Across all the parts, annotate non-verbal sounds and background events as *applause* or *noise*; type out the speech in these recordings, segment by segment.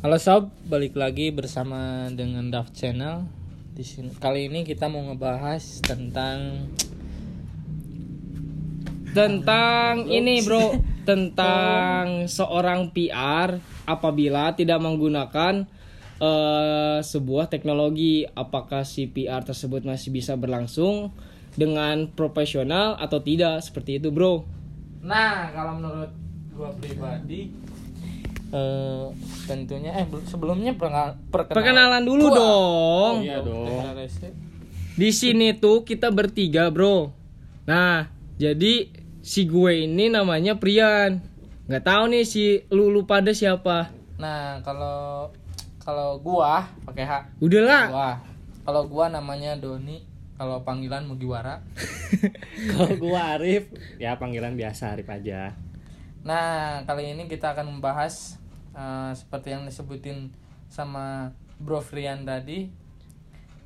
Halo sob, balik lagi bersama dengan Daft Channel. Di sini kali ini kita mau ngebahas tentang tentang ini bro, *laughs* tentang seorang PR apabila tidak menggunakan eh, sebuah teknologi, apakah si PR tersebut masih bisa berlangsung dengan profesional atau tidak? Seperti itu bro. Nah, kalau menurut gua pribadi eh tentunya eh bel- sebelumnya perkenal- perkenalan, Perkenalan dulu Wah. dong. Oh, iya dong. Di sini tuh kita bertiga, Bro. Nah, jadi si gue ini namanya Prian. Nggak tahu nih si lu lu pada siapa. Nah, kalau kalau gua pakai H. Udahlah. Gua. Kalau gua namanya Doni, kalau panggilan Mugiwara. *laughs* Kalau gua Arif, ya panggilan biasa Arif aja. Nah, kali ini kita akan membahas eh, seperti yang disebutin sama Bro Frian tadi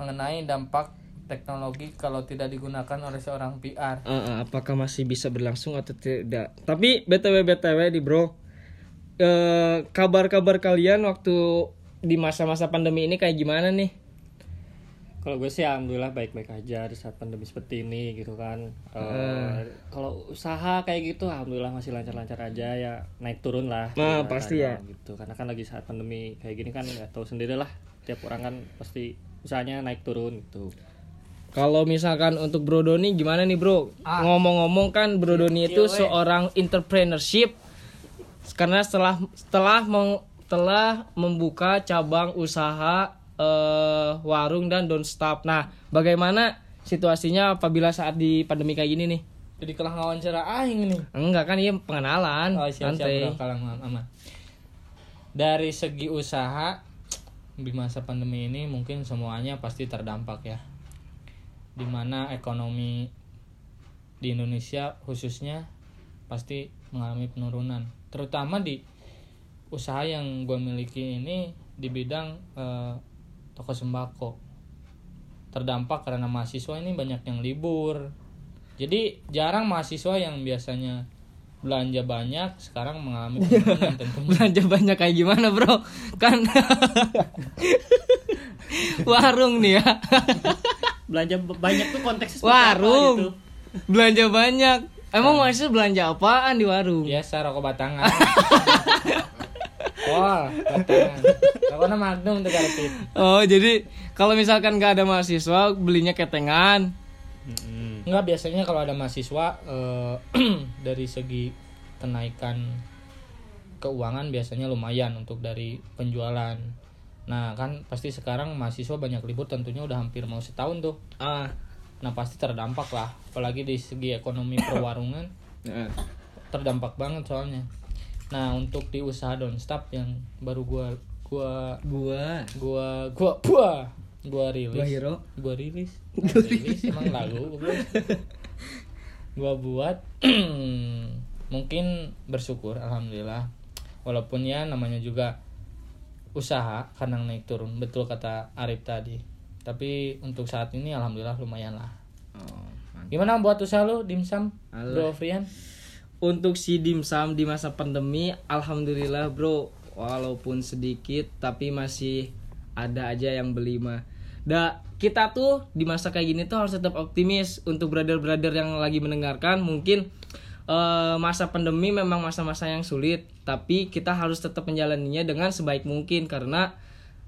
mengenai dampak teknologi kalau tidak digunakan oleh seorang PR. Eh, eh, apakah masih bisa berlangsung atau tidak? Tapi btw btw di Bro, eh, kabar-kabar kalian waktu di masa-masa pandemi ini kayak gimana nih? Kalau gue sih alhamdulillah baik-baik aja di saat pandemi seperti ini gitu kan. Eh, Kalau usaha kayak gitu alhamdulillah masih lancar-lancar aja ya naik turun lah. Nah, ibaratnya pasti ya. Gitu karena kan lagi saat pandemi kayak gini kan nggak tahu sendiri lah. Tiap orang kan pasti usahanya naik turun gitu. Kalau misalkan untuk Bro Doni gimana nih Bro? Ah. Ngomong-ngomong kan Bro Doni itu seorang entrepreneurship karena setelah setelah meng- telah membuka cabang usaha eh, warung dan don't stop. Nah, bagaimana situasinya apabila saat di pandemi kayak gini nih? Jadi kelah ngawancara aing nih. Enggak kan ini pengenalan, Oh, siap, siap, bro. Kalang aman. Dari segi usaha di masa pandemi ini mungkin semuanya pasti terdampak ya. Di mana ekonomi di Indonesia khususnya pasti mengalami penurunan, terutama di usaha yang gue miliki ini di bidang eh, toko sembako. Terdampak karena mahasiswa ini banyak yang libur. Jadi jarang mahasiswa yang biasanya belanja banyak sekarang mengalami *laughs* penurunan tentunya. Belanja banyak kayak gimana, Bro? Kan *laughs* warung nih ya. Belanja banyak tuh konteksnya seperti warung. apa gitu. Belanja banyak. Emang mahasiswa belanja apaan di warung? Biasa rokok batangan. *laughs* Wah, batangan. Rokoknya Magnum tuh karepit. Oh, jadi kalau misalkan nggak ada mahasiswa belinya ketengan. Mm-mm. Enggak biasanya kalau ada mahasiswa eh, *clears throat* dari segi kenaikan keuangan biasanya lumayan untuk dari penjualan. Nah, kan pasti sekarang mahasiswa banyak libur tentunya udah hampir mau setahun tuh. Ah. Nah, pasti terdampak lah. Apalagi di segi ekonomi perwarungan Nah. *coughs* terdampak banget soalnya. Nah, untuk di usaha Don't Stop yang baru gua gua Gua gua gua gua gua rilis. Gua hero. Gua rilis. *laughs* Gua rilis emang lagu gua *laughs* buat *clears throat* mungkin bersyukur alhamdulillah. Walaupun ya namanya juga usaha kadang naik turun betul kata Arif tadi. Tapi untuk saat ini alhamdulillah lumayan lah. Oh, mantap. Gimana buat usaha lu dimsum? Alah. Bro Frian? Untuk si dimsum di masa pandemi, alhamdulillah bro, walaupun sedikit tapi masih ada aja yang beli mah. Da, kita tuh di masa kayak gini tuh harus tetap optimis untuk brother-brother yang lagi mendengarkan. Mungkin eh, masa pandemi memang masa-masa yang sulit, tapi kita harus tetap menjalaninya dengan sebaik mungkin karena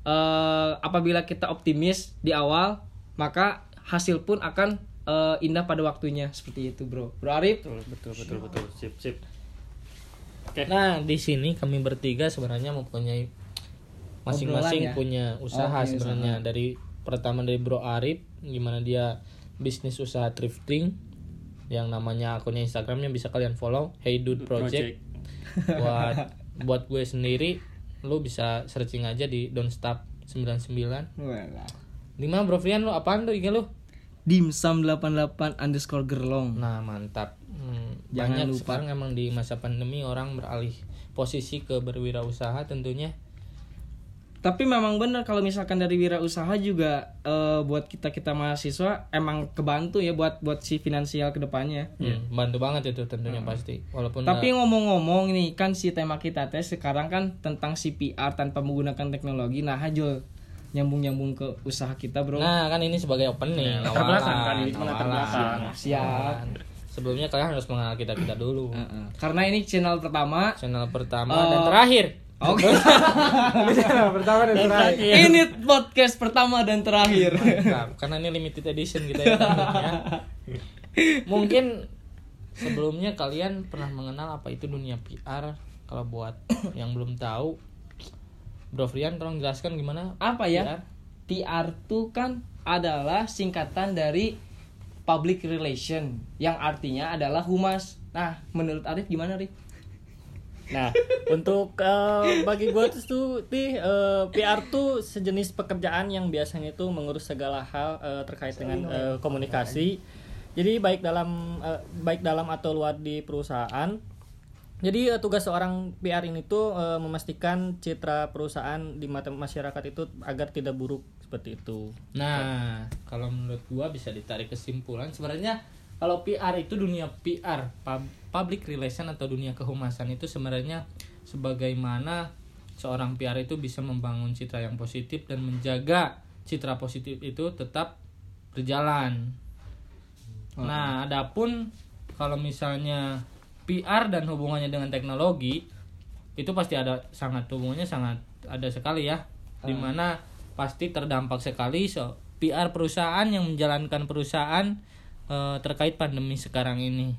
eh, apabila kita optimis di awal, maka hasil pun akan eh, indah pada waktunya seperti itu, bro. Bro Arif, Betul, betul, betul, betul. Sip, sip. Oke. Nah, di sini kami bertiga sebenarnya mempunyai masing-masing ya? punya usaha punya sebenarnya dari pertama dari Bro Arif gimana dia bisnis usaha thrifting yang namanya akunnya Instagramnya bisa kalian follow Hey Dude Project. *laughs* buat buat gue sendiri lu bisa searching aja di Don't Stop 99 di mana Bro Frian lu apaan tuh IG lu dimsum 88 underscore gerlong Nah mantap Hmm, Jangan Banyak lupa. sekarang emang di masa pandemi orang beralih posisi ke berwirausaha tentunya tapi memang benar kalau misalkan dari wirausaha juga eh, buat kita kita mahasiswa emang kebantu ya buat buat si finansial ke depannya. Hmm, bantu banget itu tentunya pasti walaupun Tapi ngomong-ngomong nih kan si tema kita teh sekarang kan tentang CPR tanpa menggunakan teknologi. Nah, Hajul nyambung-nyambung ke usaha kita, Bro. Nah, kan ini sebagai opening. latar belakang awalan, kan, ini cuma latar awalan. belakang. Siap. Sebelumnya kalian harus mengenal kita kita dulu. Heeh. Karena ini channel pertama. Channel pertama Eh, dan terakhir. Oke. *laughs* pertama dan terakhir. ini podcast pertama dan terakhir. Mantap, karena ini limited edition kita ya. *laughs* Mungkin sebelumnya kalian pernah mengenal apa itu dunia PR? Kalau buat yang belum tahu, Bro Frian tolong jelaskan gimana Apa ya? PR? PR tuh kan adalah singkatan dari public relation yang artinya adalah humas. Nah, menurut Arif gimana, Arif? Nah, untuk eh, bagi gue tuh nih eh, PR tuh sejenis pekerjaan yang biasanya itu mengurus segala hal eh, terkait dengan eh, komunikasi. Jadi baik dalam eh, baik dalam atau luar di perusahaan. Jadi eh, tugas seorang PR ini tuh eh, memastikan citra perusahaan di mata masyarakat itu agar tidak buruk seperti itu. Nah, kalau menurut gua bisa ditarik kesimpulan sebenarnya kalau PR itu dunia PR, pub- public relation atau dunia kehumasan itu sebenarnya sebagaimana seorang PR itu bisa membangun citra yang positif dan menjaga citra positif itu tetap berjalan. Nah, adapun kalau misalnya PR dan hubungannya dengan teknologi itu pasti ada sangat hubungannya sangat ada sekali ya. Di mana pasti terdampak sekali so PR perusahaan yang menjalankan perusahaan eh, terkait pandemi sekarang ini.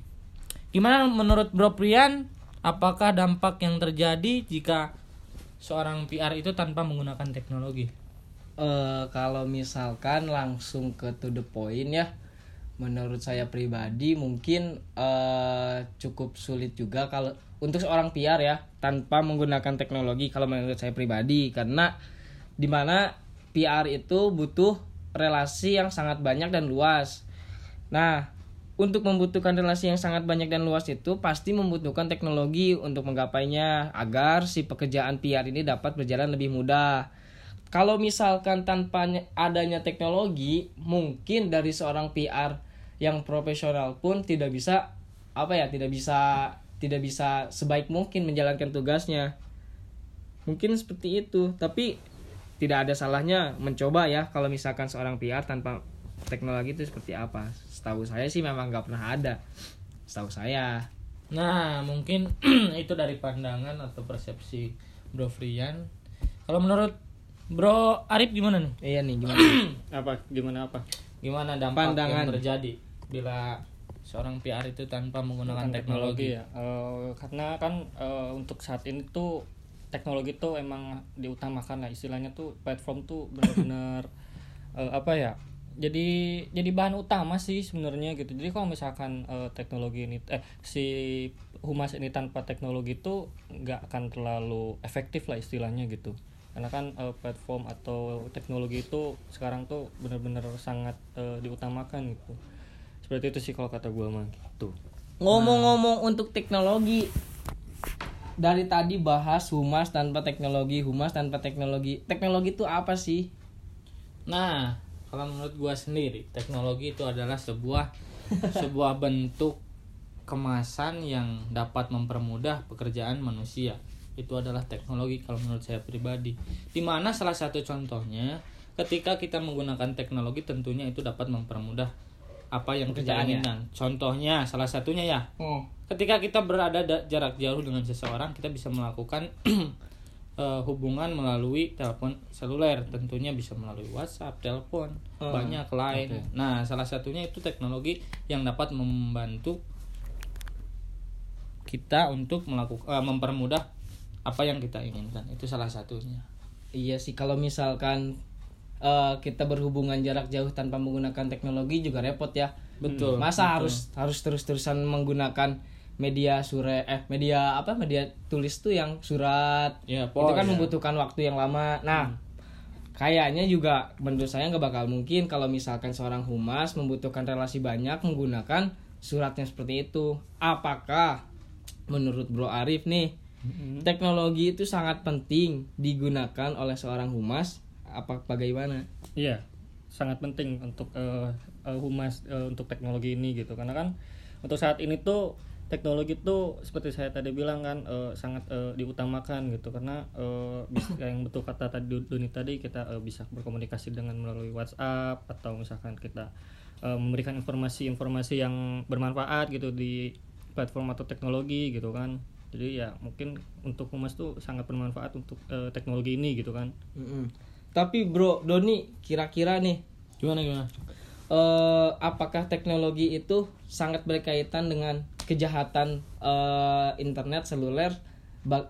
Gimana menurut Bro Prian? Apakah dampak yang terjadi jika seorang PR itu tanpa menggunakan teknologi? Eh, kalau misalkan langsung ke to the point ya menurut saya pribadi mungkin eh, cukup sulit juga kalau untuk seorang PR ya tanpa menggunakan teknologi kalau menurut saya pribadi. Karena di mana PR itu butuh relasi yang sangat banyak dan luas. Nah untuk membutuhkan relasi yang sangat banyak dan luas itu pasti membutuhkan teknologi untuk menggapainya agar si pekerjaan PR ini dapat berjalan lebih mudah. Kalau misalkan tanpa ny- adanya teknologi mungkin dari seorang PR yang profesional pun tidak bisa apa ya tidak bisa tidak bisa sebaik mungkin menjalankan tugasnya mungkin seperti itu tapi tidak ada salahnya mencoba ya kalau misalkan seorang PR tanpa teknologi itu seperti apa setahu saya sih memang nggak pernah ada setahu saya Nah, mungkin *clears throat* itu dari pandangan atau persepsi Bro Frian. Kalau menurut Bro Arif gimana nih? iya nih gimana *clears throat* Apa gimana apa? Gimana dampak Pandangan. yang terjadi bila seorang PR itu tanpa menggunakan Menggunakan teknologi? ya. Eh, karena kan eh, untuk saat ini tuh teknologi tuh emang diutamakan lah. Istilahnya tuh platform tuh benar-benar *laughs* eh, apa ya jadi jadi bahan utama sih sebenarnya gitu. Jadi kalau misalkan eh, teknologi ini eh si humas ini tanpa teknologi itu nggak akan terlalu efektif lah istilahnya gitu. Karena kan eh, platform atau teknologi itu sekarang tuh benar-benar sangat eh, diutamakan gitu seperti itu sih kalau kata gua mah gitu Ngomong-ngomong untuk teknologi dari tadi bahas humas tanpa teknologi, humas tanpa teknologi. Teknologi itu apa sih? Nah, kalau menurut gua sendiri, teknologi itu adalah sebuah *laughs* sebuah bentuk kemasan yang dapat mempermudah pekerjaan manusia. Itu adalah teknologi kalau menurut saya pribadi. Di mana salah satu contohnya, ketika kita menggunakan teknologi tentunya itu dapat mempermudah apa yang kita inginkan. Contohnya, salah satunya ya, Oh. ketika kita berada da- jarak jauh dengan seseorang kita bisa melakukan *clears throat* eh, hubungan melalui telepon seluler tentunya bisa melalui WhatsApp, telepon, Hmm, banyak lain. Nah, salah satunya itu teknologi yang dapat membantu kita untuk melakukan mempermudah apa yang kita inginkan. Itu salah satunya. Iya sih kalau misalkan eh, kita berhubungan jarak jauh tanpa menggunakan teknologi juga repot ya. Betul. Masa harus harus terus-terusan menggunakan media sure eh media apa media tulis tuh yang surat Ya, itu kan ya. membutuhkan waktu yang lama. Nah, kayaknya juga menurut saya nggak bakal mungkin kalau misalkan seorang humas membutuhkan relasi banyak menggunakan suratnya seperti itu. Apakah menurut Bro Arif nih Teknologi itu sangat penting digunakan oleh seorang humas. Apa bagaimana? Iya, sangat penting untuk eh, eh, humas eh, untuk teknologi ini gitu. Karena kan untuk saat ini tuh teknologi itu seperti saya tadi bilang kan eh, sangat eh, diutamakan gitu karena bisa *coughs* yang betul kata tadi Doni tadi kita eh, bisa berkomunikasi dengan melalui WhatsApp atau misalkan kita eh, memberikan informasi-informasi yang bermanfaat gitu di platform atau teknologi gitu kan. Jadi ya mungkin untuk humas tuh sangat bermanfaat untuk eh, teknologi ini gitu kan. Mm-mm. Tapi bro Doni kira-kira nih Gimana gimana? eh, apakah teknologi itu sangat berkaitan dengan kejahatan eh, internet seluler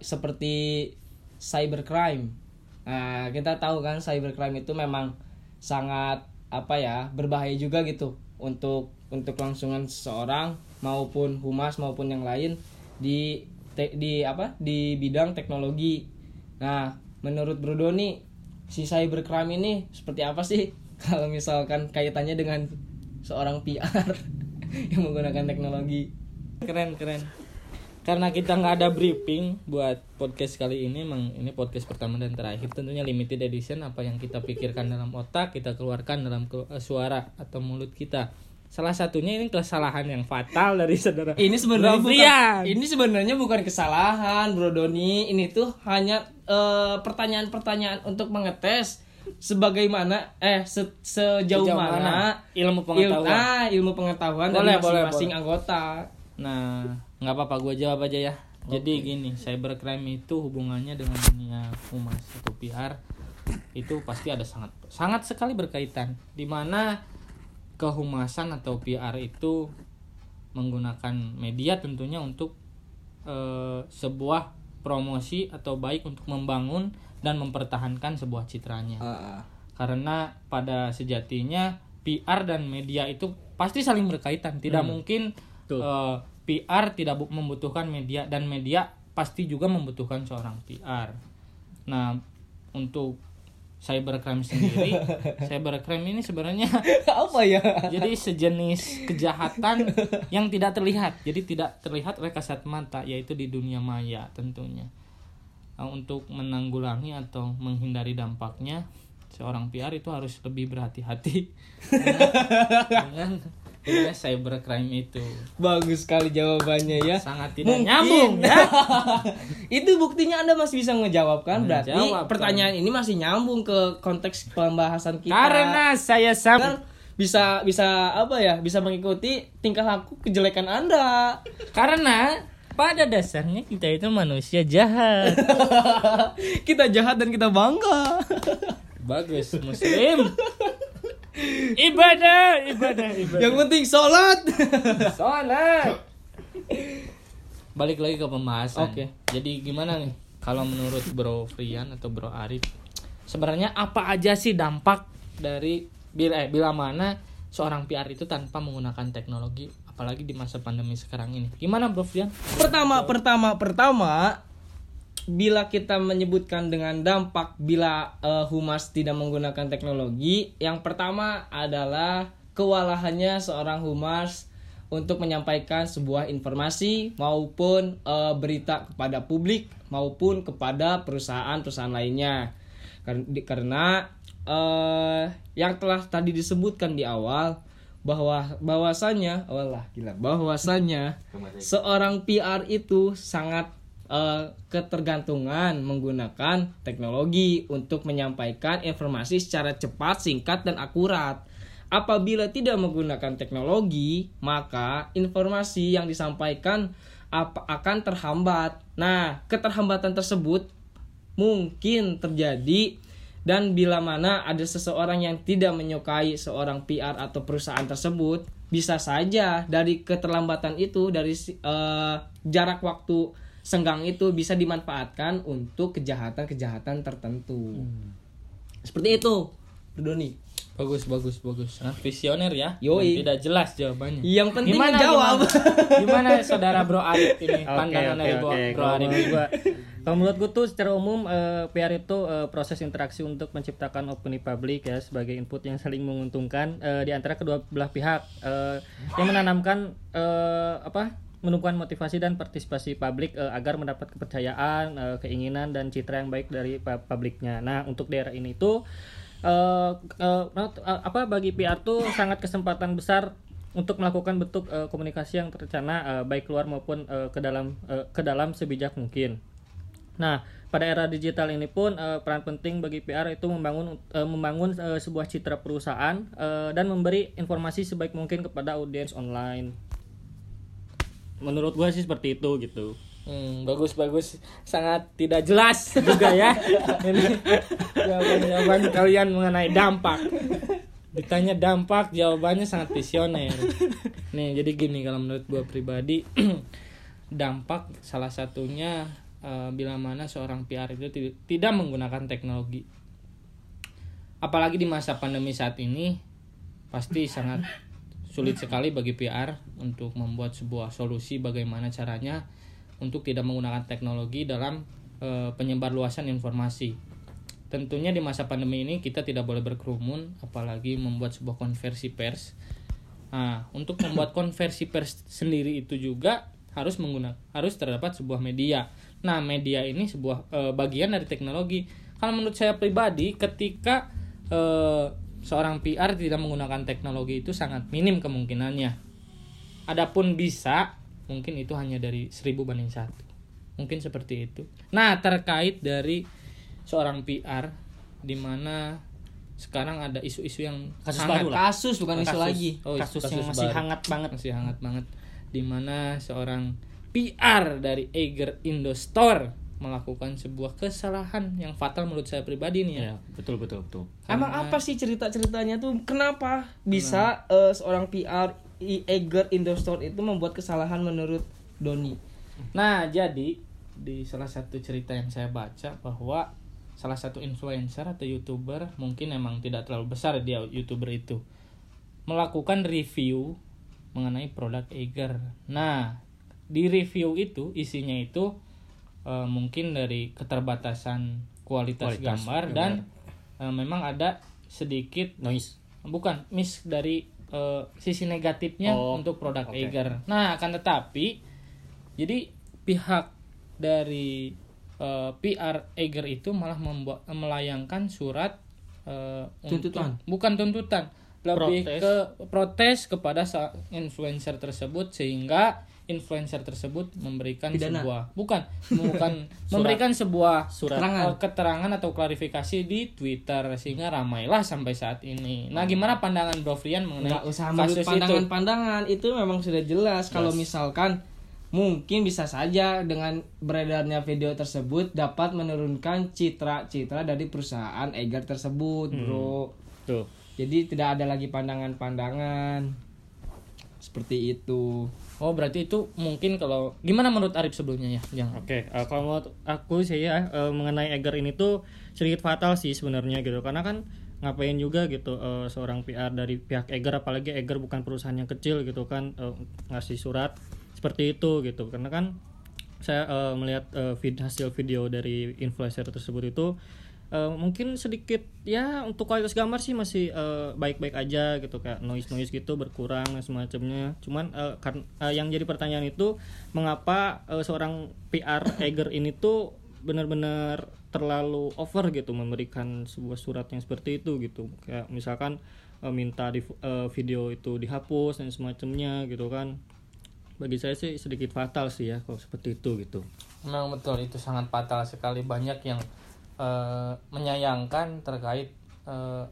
seperti cybercrime. Nah, kita tahu kan cybercrime itu memang sangat apa ya berbahaya juga gitu untuk untuk langsungan seseorang maupun humas maupun yang lain di te- di apa di bidang teknologi. Nah, menurut Bro Doni si cybercrime ini seperti apa sih *laughs* kalau misalkan kaitannya dengan seorang PR *laughs* yang menggunakan teknologi? Keren keren. Karena kita nggak ada briefing buat podcast kali ini, emang ini podcast pertama dan terakhir. Tentunya limited edition. Apa yang kita pikirkan dalam otak kita keluarkan dalam eh, suara atau mulut kita. Salah satunya ini kesalahan yang fatal dari saudara. Ini sebenarnya bukan, ini sebenarnya bukan kesalahan, Bro Doni. Ini tuh hanya eh, pertanyaan-pertanyaan untuk mengetes sebagaimana eh se- sejauh, Sejauh mana, mana ilmu il- pengetahuan. ah, ilmu pengetahuan Boleh, dari masing-masing anggota. Nah, nggak apa-apa gue jawab aja ya. Jadi gini, cybercrime itu hubungannya dengan dunia humas atau PR itu pasti ada sangat sangat sekali berkaitan. Di mana kehumasan atau PR itu menggunakan media tentunya untuk eh, sebuah promosi atau baik untuk membangun dan mempertahankan sebuah citranya Ah, ah. karena pada sejatinya PR dan media itu pasti saling berkaitan tidak mungkin Betul. eh, PR tidak bu- membutuhkan media dan media pasti juga membutuhkan seorang PR nah untuk cybercrime sendiri. *laughs* Cybercrime ini sebenarnya apa ya? jadi sejenis kejahatan yang tidak terlihat. Jadi tidak terlihat oleh kasat mata yaitu di dunia maya tentunya. Nah, untuk menanggulangi atau menghindari dampaknya seorang PR itu harus lebih berhati-hati. *laughs* Dengan, dengan cybercrime itu Bagus sekali jawabannya ya. sangat tidak Mungkin. nyambung *laughs* ya itu buktinya Anda masih bisa ngejawab kan? Berarti Menjawab, kan. pertanyaan ini masih nyambung ke konteks pembahasan kita. karena saya sam kan bisa bisa apa ya? Bisa mengikuti tingkah laku kejelekan Anda. karena pada dasarnya kita itu manusia jahat *laughs* kita jahat dan kita bangga. bagus muslim *laughs* ibadah ibadah ibadah Yang penting sholat. Sholat. Balik lagi ke pembahasan. Oke. Jadi gimana nih kalau menurut Bro Frian atau Bro Arif sebenarnya apa aja sih dampak dari bila eh, bila mana seorang PR itu tanpa menggunakan teknologi apalagi di masa pandemi sekarang ini. Gimana Bro Frian? pertama, pertama, pertama bila kita menyebutkan dengan dampak bila eh, humas tidak menggunakan teknologi, yang pertama adalah kewalahannya seorang humas untuk menyampaikan sebuah informasi maupun eh, berita kepada publik maupun kepada perusahaan-perusahaan lainnya. Karena eh, yang telah tadi disebutkan di awal bahwa bahwasannya, walah gila, bahwasannya seorang PR itu sangat eh, ketergantungan menggunakan teknologi untuk menyampaikan informasi secara cepat, singkat dan akurat. Apabila tidak menggunakan teknologi, maka informasi yang disampaikan akan terhambat. Nah, keterhambatan tersebut mungkin terjadi dan bila mana ada seseorang yang tidak menyukai seorang PR atau perusahaan tersebut bisa saja dari keterlambatan itu dari eh, jarak waktu senggang itu bisa dimanfaatkan untuk kejahatan-kejahatan tertentu seperti itu Doni Bagus bagus bagus. Sangat visioner ya. Yoi. Tidak jelas jawabannya. yang penting Gimana, jawab Gimana, gimana saudara Bro Arif ini Oke, pandangan oke, dari oke. Bro, Arif? gua, kalau menurut gua tuh secara umum eh, PR itu eh, proses interaksi untuk menciptakan opini publik ya sebagai input yang saling menguntungkan eh, di antara kedua belah pihak eh, yang menanamkan eh, apa menumbuhkan motivasi dan partisipasi publik eh, agar mendapat kepercayaan, eh, keinginan dan citra yang baik dari publiknya. Nah, untuk daerah ini eh, menurut- eh, apa bagi PR tuh sangat kesempatan besar untuk melakukan bentuk eh, komunikasi yang terencana eh, baik keluar maupun eh, ke dalam eh, ke dalam sebijak mungkin. Nah, pada era digital ini pun eh, peran penting bagi PR itu membangun eh, membangun eh, sebuah citra perusahaan eh, dan memberi informasi sebaik mungkin kepada audiens online. Menurut gua sih seperti itu gitu. Hmm, bagus bagus sangat tidak jelas *laughs* juga ya. Ini jawaban jawaban kalian mengenai dampak. Ditanya dampak jawabannya sangat visioner. Nih jadi gini kalau menurut gua pribadi *clears throat* dampak salah satunya eh, bila mana seorang PR itu ti- tidak menggunakan teknologi. Apalagi di masa pandemi saat ini pasti sangat sulit sekali bagi PR untuk membuat sebuah solusi bagaimana caranya untuk tidak menggunakan teknologi dalam eh, penyebar luasan informasi. Tentunya di masa pandemi ini kita tidak boleh berkerumun apalagi membuat sebuah konversi pers. Nah, untuk *coughs* membuat konversi pers sendiri itu juga harus menggunakan harus terdapat sebuah media. Nah, media ini sebuah eh, bagian dari teknologi. Kalau menurut saya pribadi ketika eh, seorang PR tidak menggunakan teknologi itu sangat minim kemungkinannya. Adapun bisa, mungkin itu hanya dari 1000 banding satu. Mungkin seperti itu. Nah, terkait dari seorang PR di mana sekarang ada isu-isu yang Kasus sangat baru lah. kasus bukan isu lagi Oh, Kasus yang masih hangat banget. masih hangat banget di mana seorang PR dari Eiger Indostore melakukan sebuah kesalahan yang fatal menurut saya pribadi nih ya. Ya, betul betul betul. Emang apa sih cerita-ceritanya tuh kenapa bisa eh, seorang PR Eger Indostore itu membuat kesalahan menurut Doni? Nah, jadi di salah satu cerita yang saya baca bahwa salah satu influencer atau youtuber mungkin emang tidak terlalu besar dia youtuber itu melakukan review mengenai produk Eiger. Nah, di review itu isinya itu eh, mungkin dari keterbatasan kualitas, Kualitas gambar, gambar. dan eh, memang ada sedikit Noise. bukan miss dari eh, sisi negatifnya Oh, untuk produk oke. Eiger. Nah, akan tetapi jadi pihak dari eh, PR Eiger itu malah membuat melayangkan surat untuk- Tuntutan. bukan tuntutan, lebih Protes. ke protes kepada influencer tersebut sehingga influencer tersebut memberikan Pidana. sebuah bukan *laughs* bukan memberikan sebuah Surat. Keterangan. eh, keterangan atau klarifikasi di Twitter sehingga ramailah sampai saat ini. Nah, gimana pandangan Bro Frian mengenai Nggak usah kasus itu? pandangan-pandangan itu memang sudah jelas kalau misalkan mungkin bisa saja dengan beredarnya video tersebut dapat menurunkan citra-citra dari perusahaan Eger tersebut, Bro. Tuh. Jadi tidak ada lagi pandangan-pandangan seperti itu. Oh, berarti itu mungkin kalau gimana menurut Arif sebelumnya ya? Yang Oke, eh, kalau menurut aku sih ya eh, mengenai Eger ini tuh sedikit fatal sih sebenarnya gitu. Karena kan ngapain juga gitu eh, seorang PR dari pihak Eger apalagi Eger bukan perusahaan yang kecil gitu kan eh, ngasih surat seperti itu gitu. Karena kan saya eh, melihat eh, vid- hasil video dari influencer tersebut itu eh, mungkin sedikit ya untuk kualitas gambar sih masih eh, baik-baik aja gitu kayak noise noise gitu berkurang dan semacamnya. Cuman eh, karena eh, yang jadi pertanyaan itu mengapa eh, seorang PR Eger ini tuh benar-benar terlalu over gitu memberikan sebuah surat yang seperti itu gitu. Kayak misalkan eh, minta di eh, video itu dihapus dan semacamnya gitu kan. Bagi saya sih sedikit fatal sih ya kalau seperti itu gitu. Memang betul itu sangat fatal sekali. Banyak yang eh, menyayangkan terkait eh,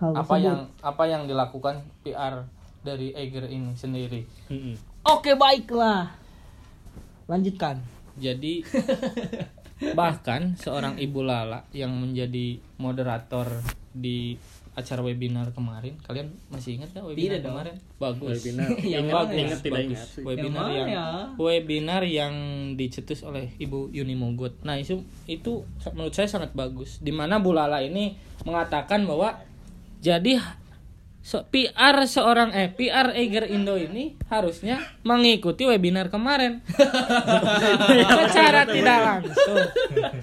apa yang apa yang dilakukan PR dari Eiger ini sendiri. Mm-mm. Oke, baiklah. Lanjutkan. Jadi *laughs* bahkan seorang ibu lala yang menjadi moderator di acara webinar kemarin, kalian masih ingat gak webinar Tidak dong. kemarin? Bagus. Webinar. *laughs* Yang Ingat, bagus? Ingat, tidak bagus. ingat. Webinar Yang yang, ya? webinar yang dicetus oleh Ibu Yuni Mogot. Nah, itu itu menurut saya sangat bagus. Di mana Bu Lala ini mengatakan bahwa jadi so, PR seorang eh PR Eiger Indo ini harusnya mengikuti webinar kemarin. *laughs* secara tidak langsung.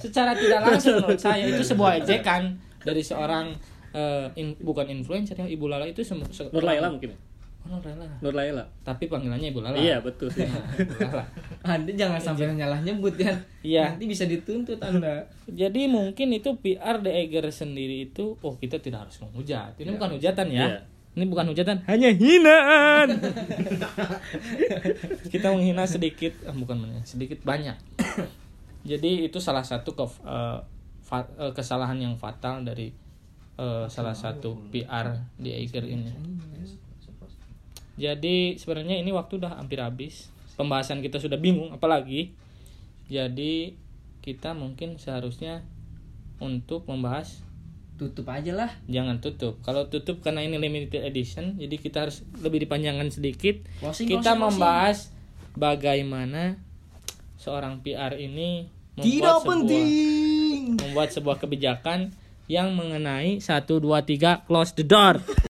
Secara tidak langsung menurut saya itu sebuah ejekan dari seorang eh, in- bukan influencer ya Ibu Lala itu sem- se- Nur Laila mungkin ya? Nur Laila. Nur Laila Tapi panggilannya Ibu Lala. iya betul sih Ibu Lala. *laughs* Anda jangan sampai nyalah nyebut ya. Iya. Nanti bisa dituntut Anda. Jadi mungkin itu PR The Eger sendiri itu oh kita tidak harus menghujat. Ini bukan hujatan ya. Iya. Ini bukan hujatan, hanya hinaan. *laughs* kita menghina sedikit, ah, bukan menghina, sedikit banyak. *coughs* Jadi itu salah satu ke, eh, fa- eh, kesalahan yang fatal dari eh, salah satu PR The Eger ini. Jadi sebenarnya ini waktu udah hampir habis. Pembahasan kita sudah bingung apalagi. Jadi kita mungkin seharusnya untuk membahas Tutup aja lah. jangan tutup. Kalau tutup karena ini limited edition, jadi kita harus lebih dipanjangkan sedikit. Closing, kita closing, membahas bagaimana seorang PR ini membuat Tidak sebuah penting. membuat sebuah kebijakan yang mengenai 1 2 3 close the door.